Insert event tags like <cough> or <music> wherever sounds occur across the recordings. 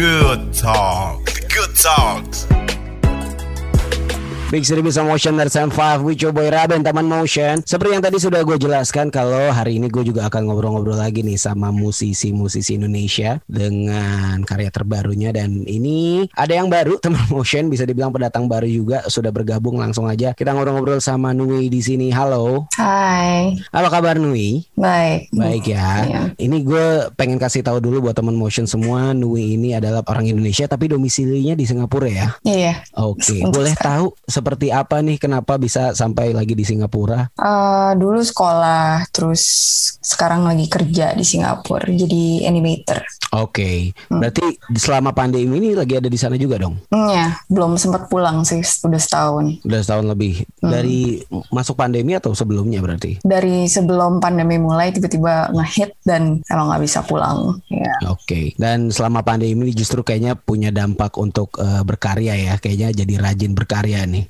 Good talk. Good talks. Big City Bisa Motion dari Sam 5 with your boy Raben Taman Motion Seperti yang tadi sudah gue jelaskan Kalau hari ini gue juga akan ngobrol-ngobrol lagi nih Sama musisi-musisi Indonesia Dengan karya terbarunya Dan ini ada yang baru <laughs> Taman Motion bisa dibilang pendatang baru juga Sudah bergabung langsung aja Kita ngobrol-ngobrol sama Nui di sini Halo Hai, Apa kabar Nui? baik. Baik ya. Iya. Ini gue pengen kasih tahu dulu buat teman motion semua, Nui ini adalah orang Indonesia tapi domisilinya di Singapura ya. Iya. Oke, Untuk boleh tahu seperti apa nih kenapa bisa sampai lagi di Singapura? Eh, dulu sekolah, terus sekarang lagi kerja di Singapura, jadi animator. Oke, Hmm. berarti selama pandemi ini lagi ada di sana juga dong? Iya, belum sempat pulang sih, udah setahun. Udah setahun lebih. Hmm. Dari masuk pandemi atau sebelumnya berarti? Dari sebelum pandemi mulai, tiba-tiba ngehit dan emang nggak bisa pulang. Iya. Oke. Dan selama pandemi ini justru kayaknya punya dampak untuk eh, berkarya ya. Kayaknya jadi rajin berkarya nih.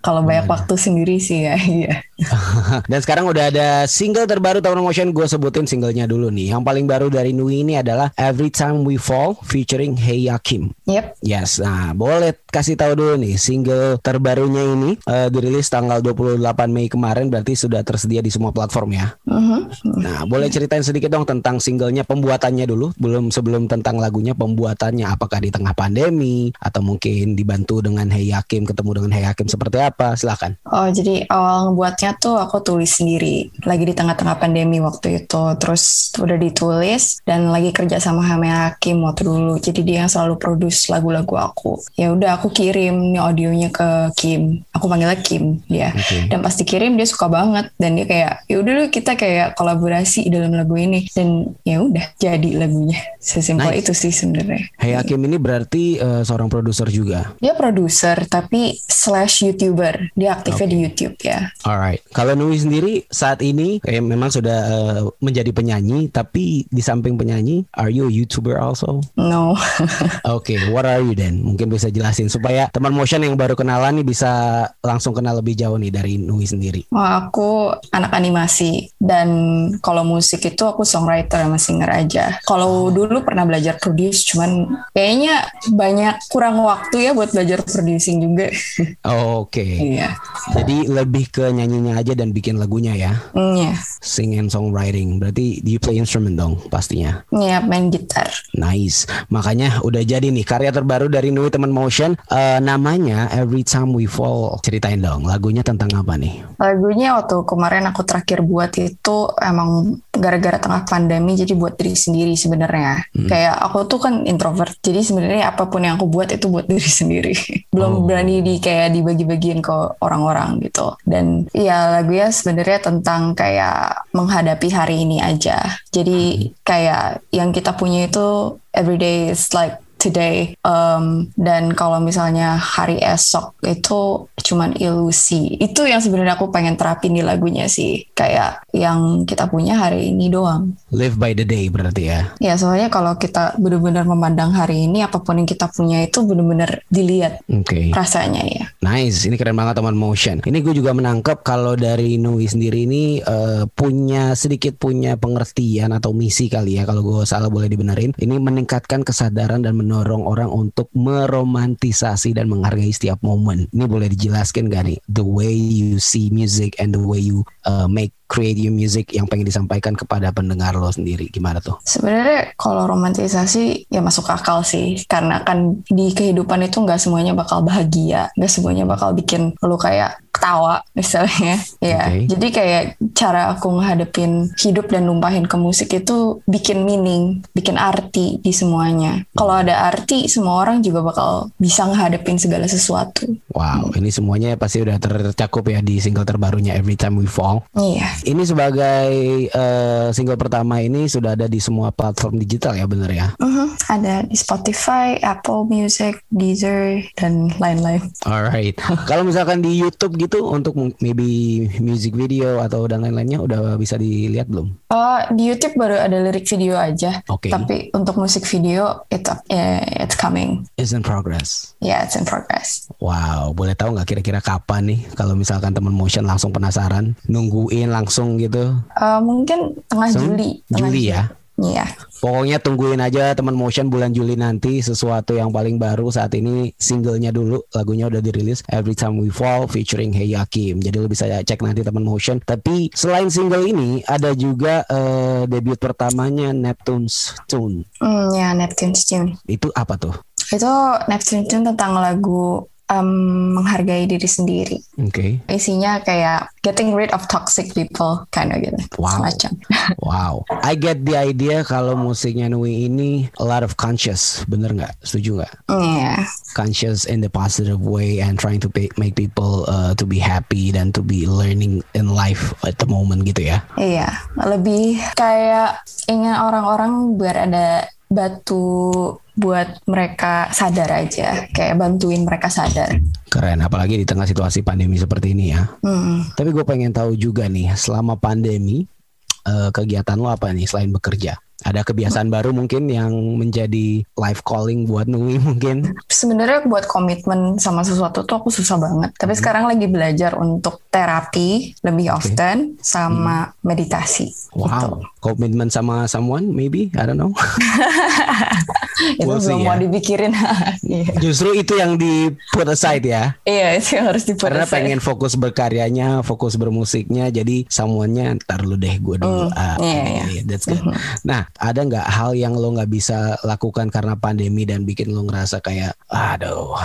Kalau banyak waktu sendiri sih ya, <laughs> iya. <laughs> Dan sekarang udah ada single terbaru Taman Motion gue sebutin singlenya dulu nih. Yang paling baru dari Nui ini adalah Every Time We Fall featuring Hey Yakim. Yep. Yes, nah boleh kasih tahu dulu nih single terbarunya ini eh, dirilis tanggal 28 Mei kemarin berarti sudah tersedia di semua platform ya. Mhm. Nah, boleh ceritain sedikit dong tentang singlenya pembuatannya dulu, belum sebelum tentang lagunya pembuatannya apakah di tengah pandemi atau mungkin dibantu dengan Hey Yakim ketemu dengan Hey Yakim seperti apa? Silakan. Oh, jadi awal ngebuatnya tuh aku tulis sendiri. Lagi di tengah-tengah pandemi waktu itu. Terus udah ditulis dan lagi kerja sama Hame Hakim waktu dulu. Jadi dia yang selalu produce lagu-lagu aku. Ya udah aku kirim nih audionya ke Kim. Aku panggilnya Kim dia. Oke. Dan pas dikirim dia suka banget dan dia kayak ya udah lu kita kayak kolaborasi dalam lagu ini dan ya udah jadi lagunya. Sesimpel Nice. itu sih sebenarnya. Hey Hakim ini berarti eh, seorang produser juga. Dia produser tapi slash youtuber. Dia aktifnya di YouTube ya. Alright, kalau Nui sendiri saat ini eh, memang sudah eh, menjadi penyanyi, tapi di samping penyanyi, are you a YouTuber also? No. <laughs> Oke, what are you then? Mungkin bisa jelasin supaya teman motion yang baru kenalan nih bisa langsung kenal lebih jauh nih dari Nui sendiri. Wah, aku anak animasi dan kalau musik itu aku songwriter sama singer aja. Kalau dulu pernah belajar produce, cuman kayaknya banyak kurang waktu ya buat belajar producing juga. <laughs> Oke, Iya. jadi lebih ke nyanyinya aja dan bikin lagunya ya, Iya, sing and songwriting. Berarti you play instrument dong pastinya. Iya, main gitar. Nice. Makanya udah jadi nih karya terbaru dari Nui Teman Motion. Eh, namanya Every Time We Fall. Ceritain dong lagunya tentang apa nih? Lagunya waktu kemarin aku terakhir buat itu emang gara-gara tengah pandemi jadi buat diri sendiri sebenarnya. Kayak aku tuh kan introvert. Jadi sebenarnya apa pun yang aku buat itu buat <laughs> diri sendiri. Belum Oh. berani di kayak dibagi-bagiin ke orang-orang gitu. Dan ya lagunya sebenarnya tentang kayak menghadapi hari ini aja. Jadi kayak yang kita punya itu everyday is like today Um, dan kalau misalnya hari esok itu cuman ilusi itu yang sebenarnya aku pengen terapin di lagunya sih kayak yang kita punya hari ini doang Live by the day berarti ya. ya soalnya kalau kita benar-benar memandang hari ini apa pun yang kita punya itu benar-benar dilihat Oke. rasanya ya Nice, ini keren banget teman motion. Ini gue juga menangkap kalau dari Nui sendiri ini eh, punya sedikit punya pengertian atau misi kali ya kalau gue salah boleh dibenerin. Ini meningkatkan kesadaran dan mendorong orang untuk meromantisasi dan menghargai setiap momen. Ini boleh dijelaskan gak nih the way you see music and the way you uh, make create your music yang pengen disampaikan kepada pendengar lo sendiri gimana tuh? Sebenarnya kalau romantisasi ya masuk akal sih karena kan di kehidupan itu nggak semuanya bakal bahagia, nggak semuanya bakal bikin lu kayak ketawa <laughs> misalnya. Ya, Oke. jadi kayak cara aku ngehadapin hidup dan numpahin ke musik itu bikin meaning, bikin arti di semuanya. Kalau ada arti, semua orang juga bakal bisa ngehadapin segala sesuatu. Wow, ini semuanya pasti udah tercakup ya di single terbarunya Every Time We Fall. Iya. Ini sebagai eh, single pertama ini sudah ada di semua platform digital ya bener ya. Mhm, Ada di Spotify, Apple Music, Deezer, dan lain-lain. Alright. <laughs> Kalau misalkan di YouTube gitu untuk maybe music video atau dan lain-lainnya udah bisa dilihat belum? Oh, di YouTube baru ada lirik video aja. Oke. Tapi untuk musik video, it's, eh, it's coming. Is in progress. Yeah, it's in progress. Wow, boleh tahu nggak kira-kira kapan nih kalau misalkan teman motion langsung penasaran nungguin langsung gitu? Eh, mungkin tengah Langsung Juli. Tengah Juli ya. Iya. Pokoknya tungguin aja teman motion bulan Juli nanti sesuatu yang paling baru saat ini singlenya dulu lagunya udah dirilis Every Time We Fall featuring Hey Yakim. Jadi lo bisa cek nanti teman motion. Tapi selain single ini ada juga uh, debut pertamanya Neptune's Tune. Hmm, ya Neptune's Tune. Itu apa tuh? Itu Neptune's Tune tentang lagu um, menghargai diri sendiri. Oke. Okay. Isinya kayak getting rid of toxic people, kind of gitu. Wow. Semacam. <laughs> wow. I get the idea kalau musiknya Nui ini a lot of conscious, bener nggak? Setuju nggak? Iya. Yeah. Conscious in the positive way and trying to make people uh, to be happy dan to be learning in life at the moment gitu ya? Iya. Lebih kayak ingin orang-orang biar ada batu buat mereka sadar aja, kayak bantuin mereka sadar. Keren, apalagi di tengah situasi pandemi seperti ini ya. Hmm. Tapi gue pengen tahu juga nih, selama pandemi uh, kegiatan lo apa nih selain bekerja? Ada kebiasaan baru mungkin yang menjadi life calling buat Nui <laughs> mungkin? Sebenarnya buat komitmen sama sesuatu tuh aku susah banget. Tapi hmm. sekarang lagi belajar untuk terapi lebih okay. often sama hmm. meditasi. Wow, gitu. komitmen sama someone maybe? I don't know. <laughs> itu we'll belum mau ya. dipikirin. <laughs> Iya. Justru itu yang di put aside ya. Iya, itu yang harus di put Karena aside. pengen fokus berkaryanya, fokus bermusiknya, jadi semuanya ntar lu deh gue dulu. Mm, ah, yeah, yeah. yeah, that's good. Mm -hmm. Nah, ada nggak hal yang lo nggak bisa lakukan karena pandemi dan bikin lo ngerasa kayak, aduh,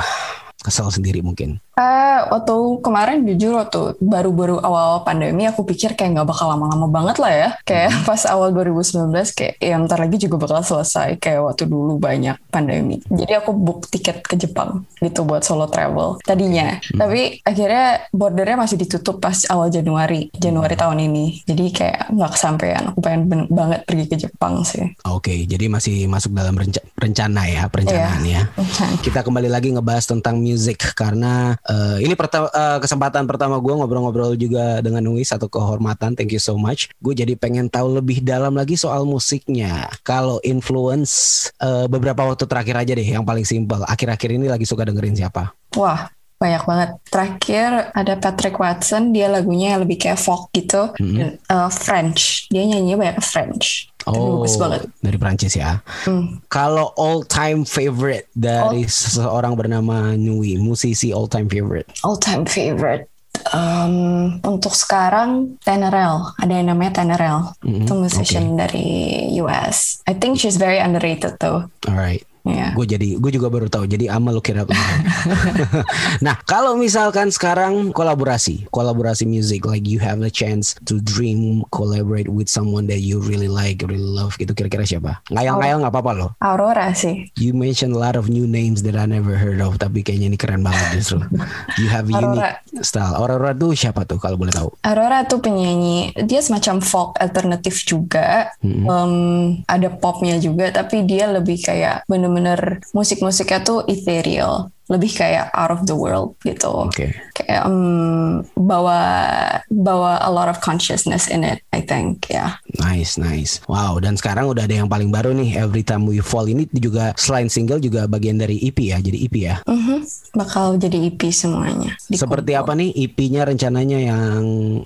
kesel sendiri mungkin? Uh, waktu kemarin jujur waktu baru-baru awal pandemi aku pikir kayak nggak bakal lama-lama banget lah ya. Kayak hmm. pas awal 2019 kayak ya ntar lagi juga bakal selesai kayak waktu dulu banyak pandemi. Jadi aku book tiket ke Jepang gitu buat solo travel tadinya. Hmm. Tapi akhirnya bordernya masih ditutup pas awal Januari, Januari tahun ini. Jadi kayak nggak kesampaian. Aku pengen banget pergi ke Jepang sih. Oke, okay, jadi masih masuk dalam renca rencana ya, perencanaan yeah. ya. Kita kembali lagi ngebahas tentang music karena Uh, ini pertama uh, kesempatan pertama gue ngobrol-ngobrol juga dengan Nui satu kehormatan. Thank you so much. Gue jadi pengen tahu lebih dalam lagi soal musiknya. Kalau influence uh, beberapa waktu terakhir aja deh yang paling simpel. Akhir-akhir ini lagi suka dengerin siapa? Wah, banyak banget. Terakhir ada Patrick Watson, dia lagunya lebih kayak folk gitu. Mm-hmm. Dan, uh, French, dia nyanyi banyak French. Oh, bagus banget. Dari Prancis ya. Hmm. Kalau all time favorite dari all... seseorang bernama Nui, musisi all time favorite. All time favorite. Um, untuk sekarang Tenerel, ada yang namanya Tenerel, mm-hmm. itu musician okay. dari US. I think she's very underrated though. Alright. Yeah. Gue jadi gue juga baru tahu. Jadi amal kira <laughs> Nah, kalau misalkan sekarang kolaborasi, kolaborasi music like you have a chance to dream collaborate with someone that you really like, really love gitu kira-kira siapa? Ngayal-ngayal nggak apa-apa loh. Aurora sih. You mentioned a lot of new names that I never heard of tapi kayaknya ini keren banget justru. <laughs> You have Aurora. unique style. Aurora tuh siapa tuh kalau boleh tahu? Aurora tuh penyanyi, dia semacam folk alternatif juga. Mm -hmm. um, ada popnya juga tapi dia lebih kayak bener bener-bener musik-musiknya tuh ethereal lebih kayak out of the world gitu. Okay. Kayak um, bawa bawa a lot of consciousness in it, I think, ya. Yeah. Nice, nice. Wow, dan sekarang udah ada yang paling baru nih, Every Time We Fall ini juga selain single juga bagian dari EP ya, jadi EP ya. Mm -hmm. Bakal jadi EP semuanya. Seperti apa nih EP-nya rencananya yang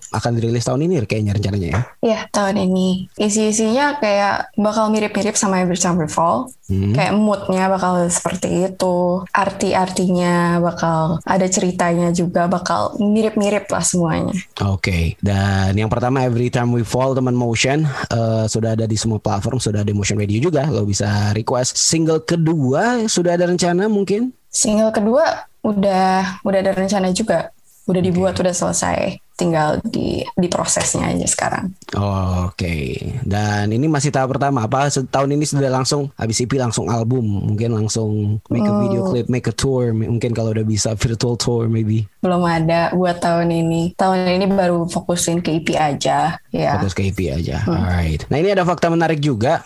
akan dirilis tahun ini kayaknya rencananya ya? Iya, tahun ini. Isi-isinya kayak bakal mirip-mirip sama Every Time We Fall. Hmm. Kayak moodnya bakal seperti itu. Arti-arti artinya, bakal ada ceritanya juga, bakal mirip-mirip lah semuanya. Oke, okay. dan yang pertama Every Time We Fall teman Motion uh, sudah ada di semua platform, sudah ada Motion Radio juga, lo bisa request. Single kedua sudah ada rencana mungkin? Single kedua udah udah ada rencana juga, udah dibuat, okay. udah selesai tinggal di di prosesnya aja sekarang. Oh, Oke. Okay. Dan ini masih tahap pertama. Apa tahun ini sudah langsung habis IP langsung album, mungkin langsung make a video hmm. clip, make a tour, mungkin kalau udah bisa virtual tour maybe. Belum ada buat tahun ini. Tahun ini baru fokusin ke IP aja. Ya. Fokus ke IP aja. Hmm. Alright. Nah ini ada fakta menarik juga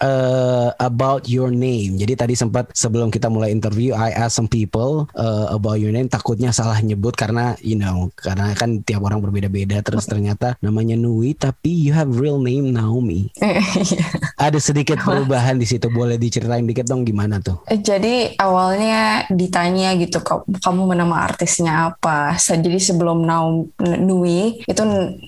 uh, about your name. Jadi tadi sempat sebelum kita mulai interview, I ask some people uh, about your name. Takutnya salah nyebut karena you know karena kan tiap orang orang berbeda-beda terus ternyata namanya Nui tapi you have real name Naomi. <laughs> Ada sedikit perubahan di situ. Boleh diceritain dikit dong gimana tuh? Jadi awalnya ditanya gitu kamu nama artisnya apa? Jadi sebelum Naomi Nui itu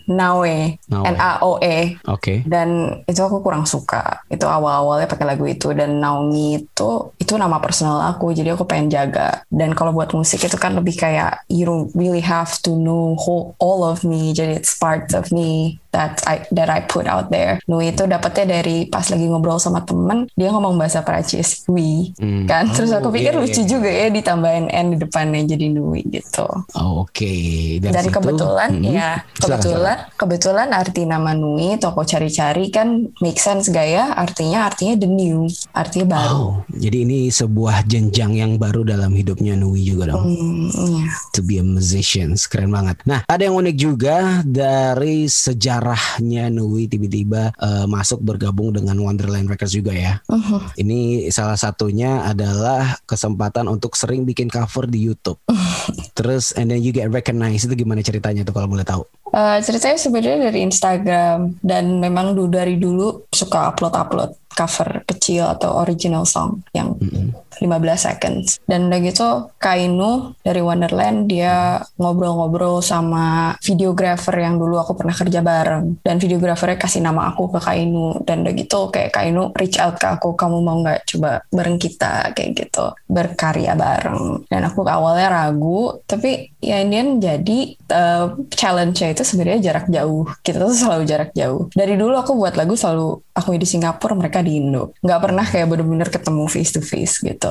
Nawe, N A O E. Oke. Okay. Dan itu aku kurang suka. Itu awal-awalnya pakai lagu itu dan Naomi itu itu nama personal aku. Jadi aku pengen jaga. Dan kalau buat musik itu kan lebih kayak you really have to know whole, all of me. Jadi it's part of me that I that I put out there. Nui itu dapetnya dari pas lagi ngobrol sama temen, dia ngomong bahasa Prancis, we, hmm. kan. Terus aku oh, pikir yeah, lucu yeah. juga ya ditambahin n di depannya jadi Nui gitu. Oh, Oke. Okay. Dan situ, kebetulan hmm. ya, kebetulan kebetulan arti nama Nui toko cari-cari kan make sense gaya, artinya artinya the new, artinya baru. Oh, jadi ini sebuah jenjang yang baru dalam hidupnya Nui juga dong. Hmm, yeah. To be a musician, keren banget. Nah, ada yang unik juga dari sejarah arahnya Nui tiba-tiba uh, masuk bergabung dengan Wonderland Records juga ya. Uh-huh. Ini salah satunya adalah kesempatan untuk sering bikin cover di YouTube. Uh-huh. Terus and then you get recognized itu gimana ceritanya tuh kalau boleh tahu? Uh, ceritanya sebenarnya dari Instagram dan memang dulu dari dulu suka upload-upload cover kecil atau original song yang mm-hmm. 15 seconds. Dan udah gitu Kainu dari Wonderland dia ngobrol-ngobrol sama videographer yang dulu aku pernah kerja bareng. Dan videografernya kasih nama aku ke Kainu. Dan udah gitu kayak Kainu reach out ke aku, kamu mau nggak coba bareng kita kayak gitu. Berkarya bareng. Dan aku awalnya ragu, tapi ya ini jadi uh, challenge-nya itu sebenarnya jarak jauh. Kita tuh selalu jarak jauh. Dari dulu aku buat lagu selalu aku di Singapura, mereka di Indo. Nggak pernah kayak bener-bener ketemu face to face gitu.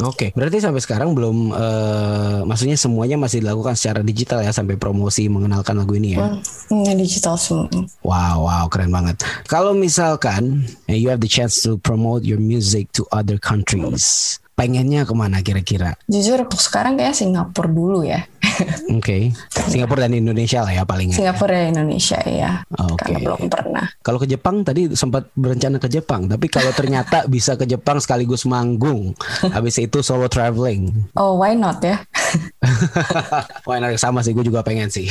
Oke, okay. berarti sampai sekarang belum, uh, maksudnya semuanya masih dilakukan secara digital ya sampai promosi mengenalkan lagu ini ya? Hmm, digital semua. Wow, wow, keren banget. Kalau misalkan eh, you have the chance to promote your music to other countries, pengennya ke mana kira-kira? Jujur sekarang kayak Singapura dulu ya. <laughs> Oke, okay. Singapura dan Indonesia lah ya paling. Singapura dan Indonesia ya. Oke. Okay. Karena belum pernah. Kalau ke Jepang tadi sempat berencana ke Jepang, tapi kalau ternyata <laughs> bisa ke Jepang sekaligus manggung, habis itu solo traveling. Oh, why not ya? <laughs> why not sama sih, gue juga pengen sih.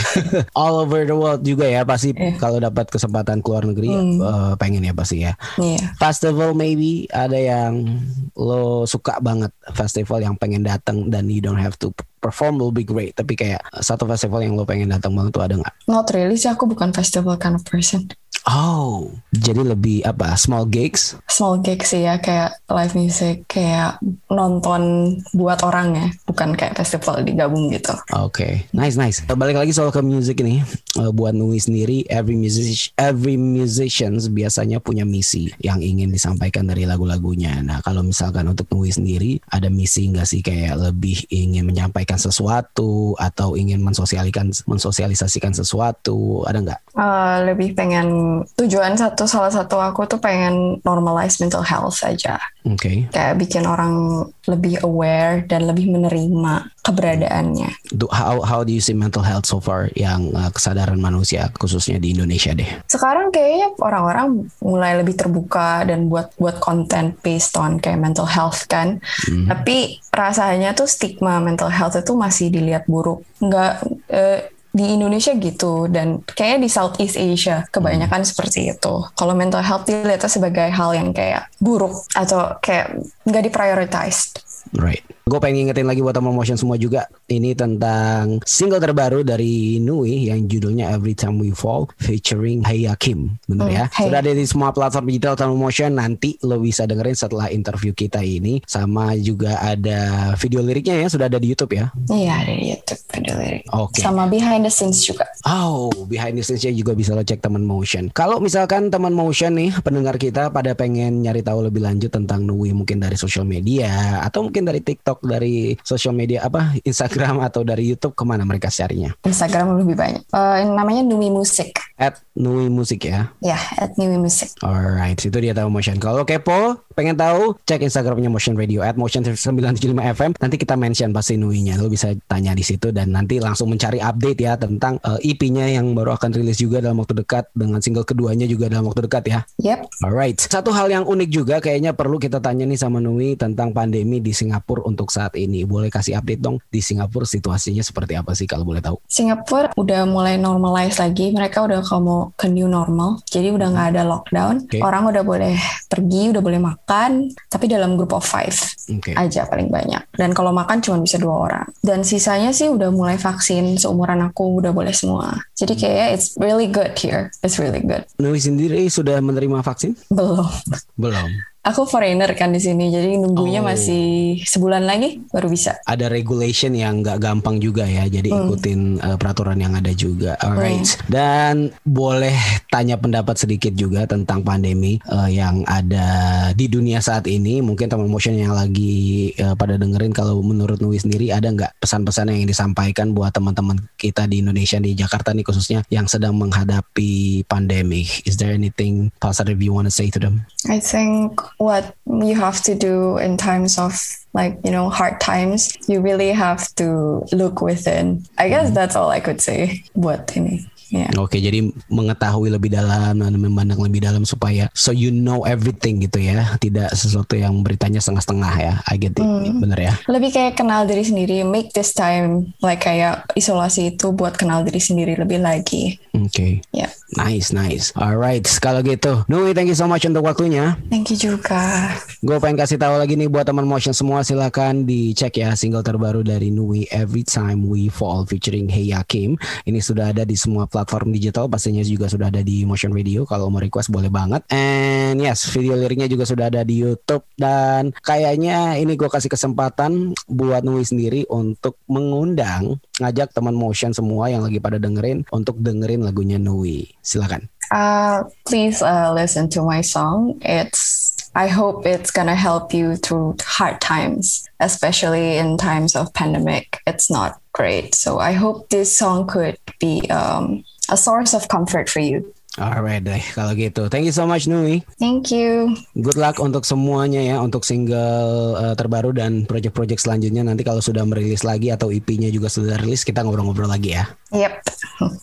All over the world juga ya pasti yeah. kalau dapat kesempatan keluar negeri mm. uh, pengen ya pasti ya. Yeah. Festival maybe ada yang lo suka banget festival yang pengen datang dan you don't have to perform will be great tapi kayak satu festival yang lo pengen datang banget tuh ada nggak? Not really sih aku bukan festival kind of person. Oh, jadi lebih apa? Small gigs? Small gigs sih ya, kayak live music, kayak nonton buat orang ya, bukan kayak festival digabung gitu. Oke, okay. nice nice. Balik lagi soal ke music ini, uh, buat Nui sendiri, every music every musicians biasanya punya misi yang ingin disampaikan dari lagu-lagunya. Nah, kalau misalkan untuk Nui sendiri, ada misi nggak sih kayak lebih ingin menyampaikan sesuatu atau ingin mensosialikan mensosialisasikan sesuatu, ada nggak? Uh, lebih pengen tujuan satu salah satu aku tuh pengen normalize mental health aja. Oke. Okay. Kayak bikin orang lebih aware dan lebih menerima keberadaannya. How how do you see mental health so far yang uh, kesadaran manusia khususnya di Indonesia deh? Sekarang kayaknya orang-orang mulai lebih terbuka dan buat buat konten based on kayak mental health kan. Hmm. Tapi rasanya tuh stigma mental health itu masih dilihat buruk. Enggak uh, di Indonesia gitu dan kayaknya di Southeast Asia kebanyakan hmm. seperti itu. Kalau mental health dilihatnya sebagai hal yang kayak buruk atau kayak nggak diprioritize. Right. Gue pengen ngingetin lagi buat teman motion semua juga. Ini tentang single terbaru dari Nui yang judulnya Every Time We Fall featuring Hey Kim. Bener hmm, ya? Hey. Sudah ada di semua platform digital teman motion. Nanti lo bisa dengerin setelah interview kita ini. Sama juga ada video liriknya ya. Sudah ada di YouTube ya? Iya ada di YouTube video lirik. Oke. Okay. Sama behind the scenes juga. Oh, behind the scenes juga bisa lo cek teman motion. Kalau misalkan teman motion nih pendengar kita pada pengen nyari tahu lebih lanjut tentang Nui mungkin dari social media atau mungkin dari TikTok dari sosial media apa Instagram atau dari YouTube ke mana mereka carinya? Instagram lebih banyak. Uh, namanya Numi Musik. At Nui Musik ya. Ya, at New Music. Alright, itu dia tahu Motion. Kalau kepo, pengen tahu, cek Instagramnya Motion Radio at Motion 975 FM. Nanti kita mention pasti Nui-nya. Lo bisa tanya di situ dan nanti langsung mencari update ya tentang uh, EP-nya yang baru akan rilis juga dalam waktu dekat dengan single keduanya juga dalam waktu dekat ya. Yep. Alright. Satu hal yang unik juga kayaknya perlu kita tanya nih sama Nui tentang pandemi di Singapura untuk saat ini. Boleh kasih update dong di Singapura situasinya seperti apa sih kalau boleh tahu? Singapura udah mulai normalize lagi. Mereka udah mau ke new normal. Jadi udah nggak ada lockdown. Oke. Orang udah boleh pergi, udah boleh makan. Tapi dalam group of five Oke. aja paling banyak. Dan kalau makan cuma bisa dua orang. Dan sisanya sih udah mulai vaksin. Seumuran aku udah boleh semua. Jadi kayak it's really good here. It's really good. Nui sendiri sudah menerima vaksin? Belum. Belum. Aku foreigner kan di sini. Jadi nunggunya Oh. masih sebulan lagi baru bisa. ada regulation yang nggak gampang juga ya. Jadi Hmm. ikutin uh, peraturan yang ada juga. Alright. Dan boleh tanya pendapat sedikit juga tentang pandemi uh, yang ada di dunia saat ini. Mungkin teman motion yang lagi uh, pada dengerin kalau menurut Nui sendiri ada nggak pesan-pesan yang disampaikan buat teman-teman kita di Indonesia di Jakarta nih khususnya yang sedang menghadapi pandemi. Is there anything positive you want to say to them? I think what you have to do in times of like, you know, hard times, you really have to look within. I guess mm-hmm. that's all I could say buat ini. Yeah. Oke, jadi mengetahui lebih dalam dan memandang lebih dalam supaya so you know everything gitu ya, tidak sesuatu yang beritanya setengah-setengah ya. I get it, bener ya. Lebih kayak kenal diri sendiri, make this time like kayak isolasi itu buat kenal diri sendiri lebih lagi. Oke, Ya. nice, nice. Alright, kalau gitu, Nui, thank you so much untuk waktunya. Thank you juga. Gue pengen kasih tahu lagi nih buat teman motion semua silakan dicek ya single terbaru dari Nui Every Time We Fall featuring Hey Yakim. Ini sudah ada di semua platform digital, pastinya juga sudah ada di Motion Radio. Kalau mau request boleh banget. And yes, video liriknya juga sudah ada di YouTube dan kayaknya ini gue kasih kesempatan buat Nui sendiri untuk mengundang ngajak teman motion semua yang lagi pada dengerin untuk dengerin lagunya Nui. Silakan. Uh, please uh, listen to my song. It's I hope it's gonna help you through hard times, especially in times of pandemic. It's not great, so I hope this song could be um, a source of comfort for you. Alright deh, kalau gitu. Thank you so much Nui. Thank you. Good luck untuk semuanya ya untuk single uh, terbaru dan project-project selanjutnya nanti kalau sudah merilis lagi atau EP-nya juga sudah rilis kita ngobrol-ngobrol lagi ya. Yep.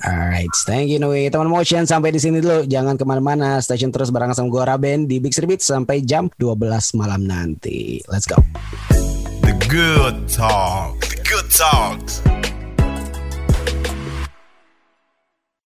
Alright, thank you Nui. Teman motion sampai di sini dulu. Jangan ke mana-mana. Station terus bareng sama gue Raben di Big Street Beat sampai jam 12 malam nanti. Let's go. The good talk. The good talks.